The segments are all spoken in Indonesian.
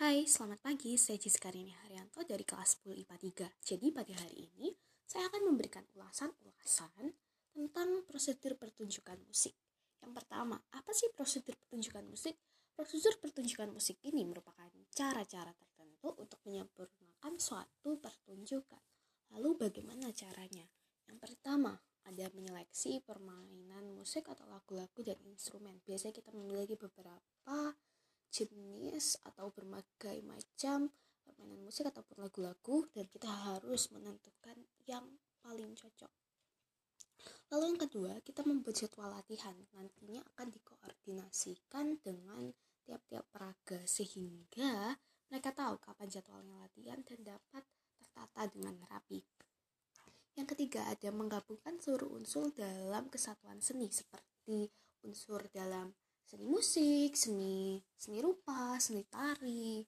Hai, selamat pagi. Saya Jessica Rini Haryanto dari kelas 10 IPA 3. Jadi pada hari ini saya akan memberikan ulasan-ulasan tentang prosedur pertunjukan musik. Yang pertama, apa sih prosedur pertunjukan musik? Prosedur pertunjukan musik ini merupakan cara-cara tertentu untuk menyempurnakan suatu pertunjukan. Lalu bagaimana caranya? Yang pertama, ada menyeleksi permainan musik atau lagu-lagu dan instrumen. Biasanya kita memiliki beberapa jenis atau berbagai macam permainan musik ataupun lagu-lagu dan kita harus menentukan yang paling cocok. Lalu yang kedua, kita membuat jadwal latihan. Nantinya akan dikoordinasikan dengan tiap-tiap peraga sehingga mereka tahu kapan jadwalnya latihan dan dapat tertata dengan rapi. Yang ketiga, ada menggabungkan seluruh unsur dalam kesatuan seni seperti unsur dalam seni musik, seni seni rupa, seni tari.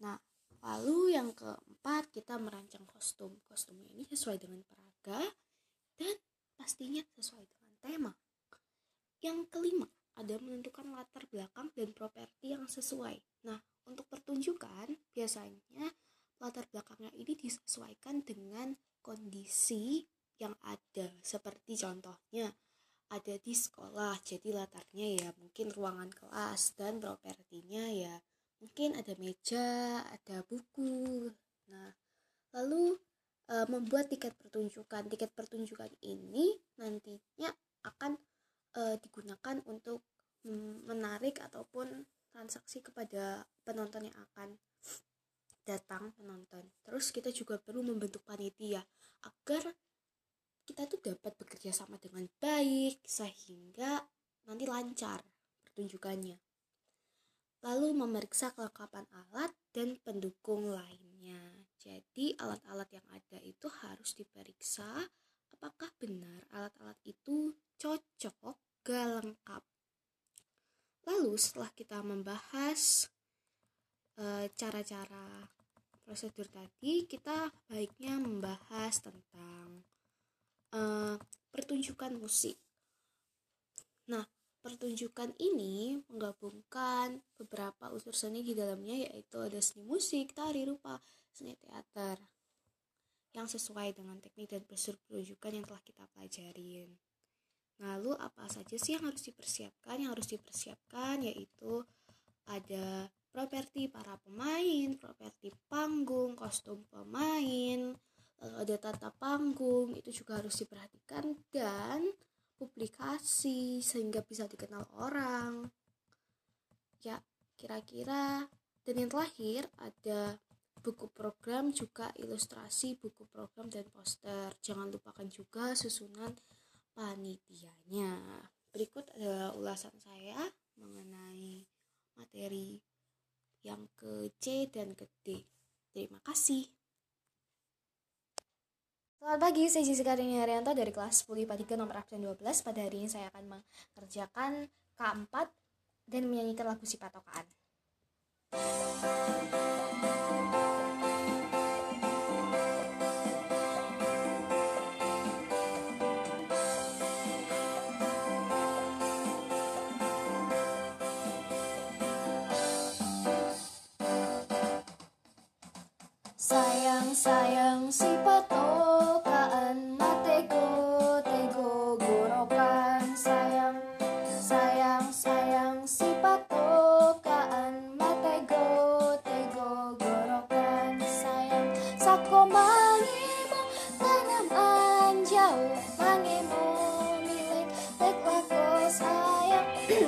Nah, lalu yang keempat kita merancang kostum. Kostumnya ini sesuai dengan peraga dan pastinya sesuai dengan tema. Yang kelima, ada menentukan latar belakang dan properti yang sesuai. Nah, untuk pertunjukan biasanya latar belakangnya ini disesuaikan dengan kondisi yang ada. Seperti contohnya, ada di sekolah. Jadi latarnya ya mungkin ruangan kelas dan propertinya ya mungkin ada meja ada buku. Nah lalu e, membuat tiket pertunjukan. Tiket pertunjukan ini nantinya akan e, digunakan untuk menarik ataupun transaksi kepada penonton yang akan datang menonton terus kita juga perlu membentuk panitia agar kita tuh dapat bekerja sama dengan baik sehingga nanti lancar pertunjukannya. Lalu memeriksa kelengkapan alat dan pendukung lainnya. Jadi alat-alat yang ada itu harus diperiksa apakah benar alat-alat itu cocok, gak lengkap. Lalu setelah kita membahas e, cara-cara prosedur tadi, kita baiknya membahas tentang uh, pertunjukan musik. Nah, pertunjukan ini menggabungkan beberapa unsur seni di dalamnya yaitu ada seni musik, tari rupa, seni teater yang sesuai dengan teknik dan prosedur pertunjukan yang telah kita pelajarin. Lalu apa saja sih yang harus dipersiapkan? Yang harus dipersiapkan yaitu ada properti para pemain, properti panggung, kostum pemain, ada tata panggung itu juga harus diperhatikan dan publikasi sehingga bisa dikenal orang. Ya kira-kira. Dan yang terakhir ada buku program juga ilustrasi buku program dan poster. Jangan lupakan juga susunan panitianya. Berikut adalah ulasan saya mengenai materi yang ke C dan ke D. Terima kasih Selamat pagi, saya Jessica Rini Haryanto dari kelas 10 IPA 3 nomor absen 12. Pada hari ini saya akan mengerjakan K4 dan menyanyikan lagu si patokan. Sayang, sayang si patokaan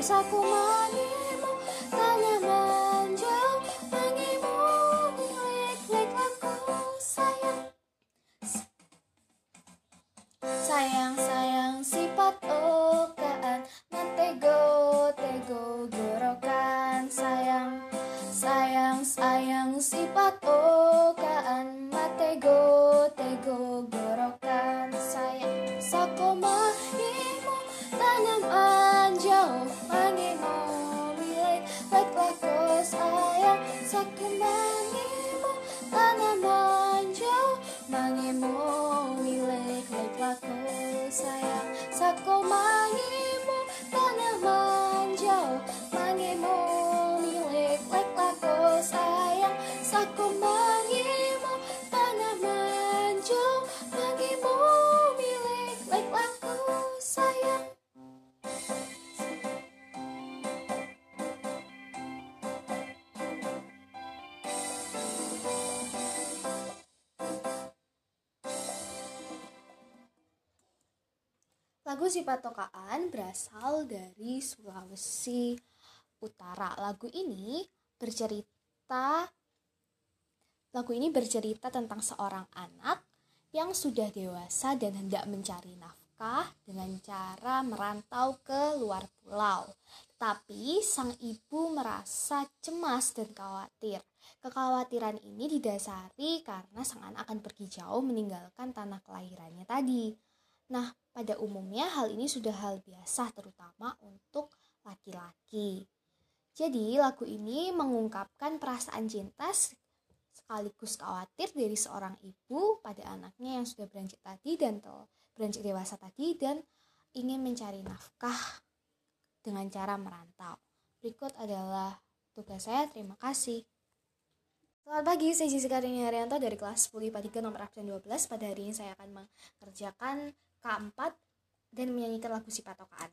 sayang Sako こま Lagu Si Patokaan berasal dari Sulawesi Utara. Lagu ini bercerita Lagu ini bercerita tentang seorang anak yang sudah dewasa dan hendak mencari nafkah dengan cara merantau ke luar pulau. Tapi sang ibu merasa cemas dan khawatir. Kekhawatiran ini didasari karena sang anak akan pergi jauh meninggalkan tanah kelahirannya tadi. Nah, pada umumnya hal ini sudah hal biasa terutama untuk laki-laki. Jadi, lagu ini mengungkapkan perasaan cinta sekaligus khawatir dari seorang ibu pada anaknya yang sudah beranjak tadi dan beranjak dewasa tadi dan ingin mencari nafkah dengan cara merantau. Berikut adalah tugas saya. Terima kasih. Selamat pagi, saya Jessica Rini Haryanto dari kelas 10 IPA 3 nomor absen 12. Pada hari ini saya akan mengerjakan K4 dan menyanyikan lagu si patokaan.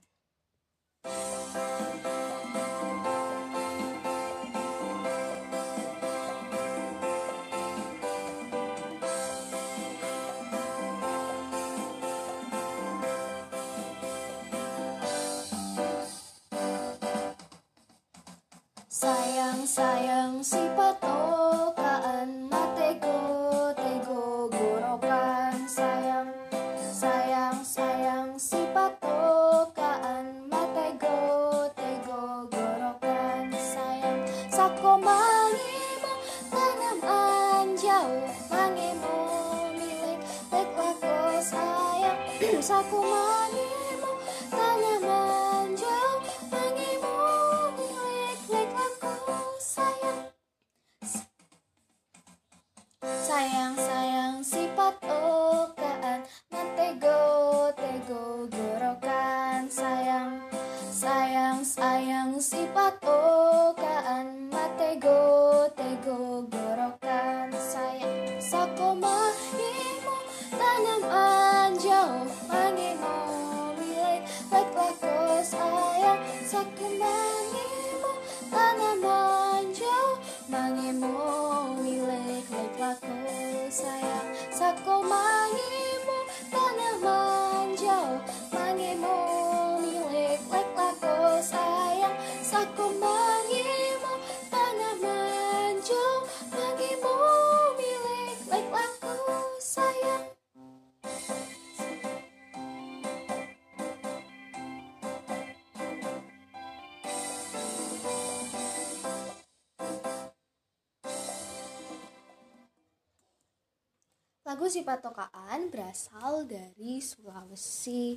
Sayang sayang si patokaan sako mangimu tanam anjau mangimu milik lek lako sayang Sayang. Sayang Lagu Si Patokaan berasal dari Sulawesi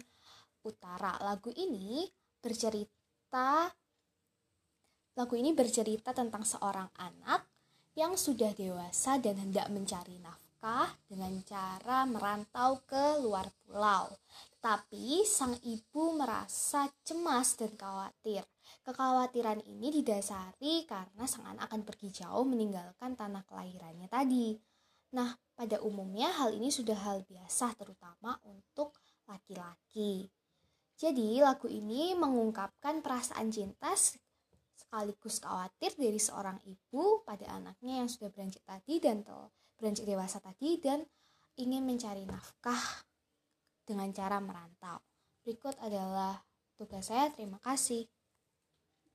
Utara. Lagu ini bercerita Lagu ini bercerita tentang seorang anak yang sudah dewasa dan hendak mencari nafkah dengan cara merantau ke luar pulau. Tapi sang ibu merasa cemas dan khawatir. Kekhawatiran ini didasari karena sang anak akan pergi jauh meninggalkan tanah kelahirannya tadi. Nah, pada umumnya hal ini sudah hal biasa terutama untuk laki-laki. Jadi, lagu ini mengungkapkan perasaan cinta sekaligus khawatir dari seorang ibu pada anaknya yang sudah beranjak tadi dan beranjak dewasa tadi dan ingin mencari nafkah dengan cara merantau. Berikut adalah tugas saya. Terima kasih.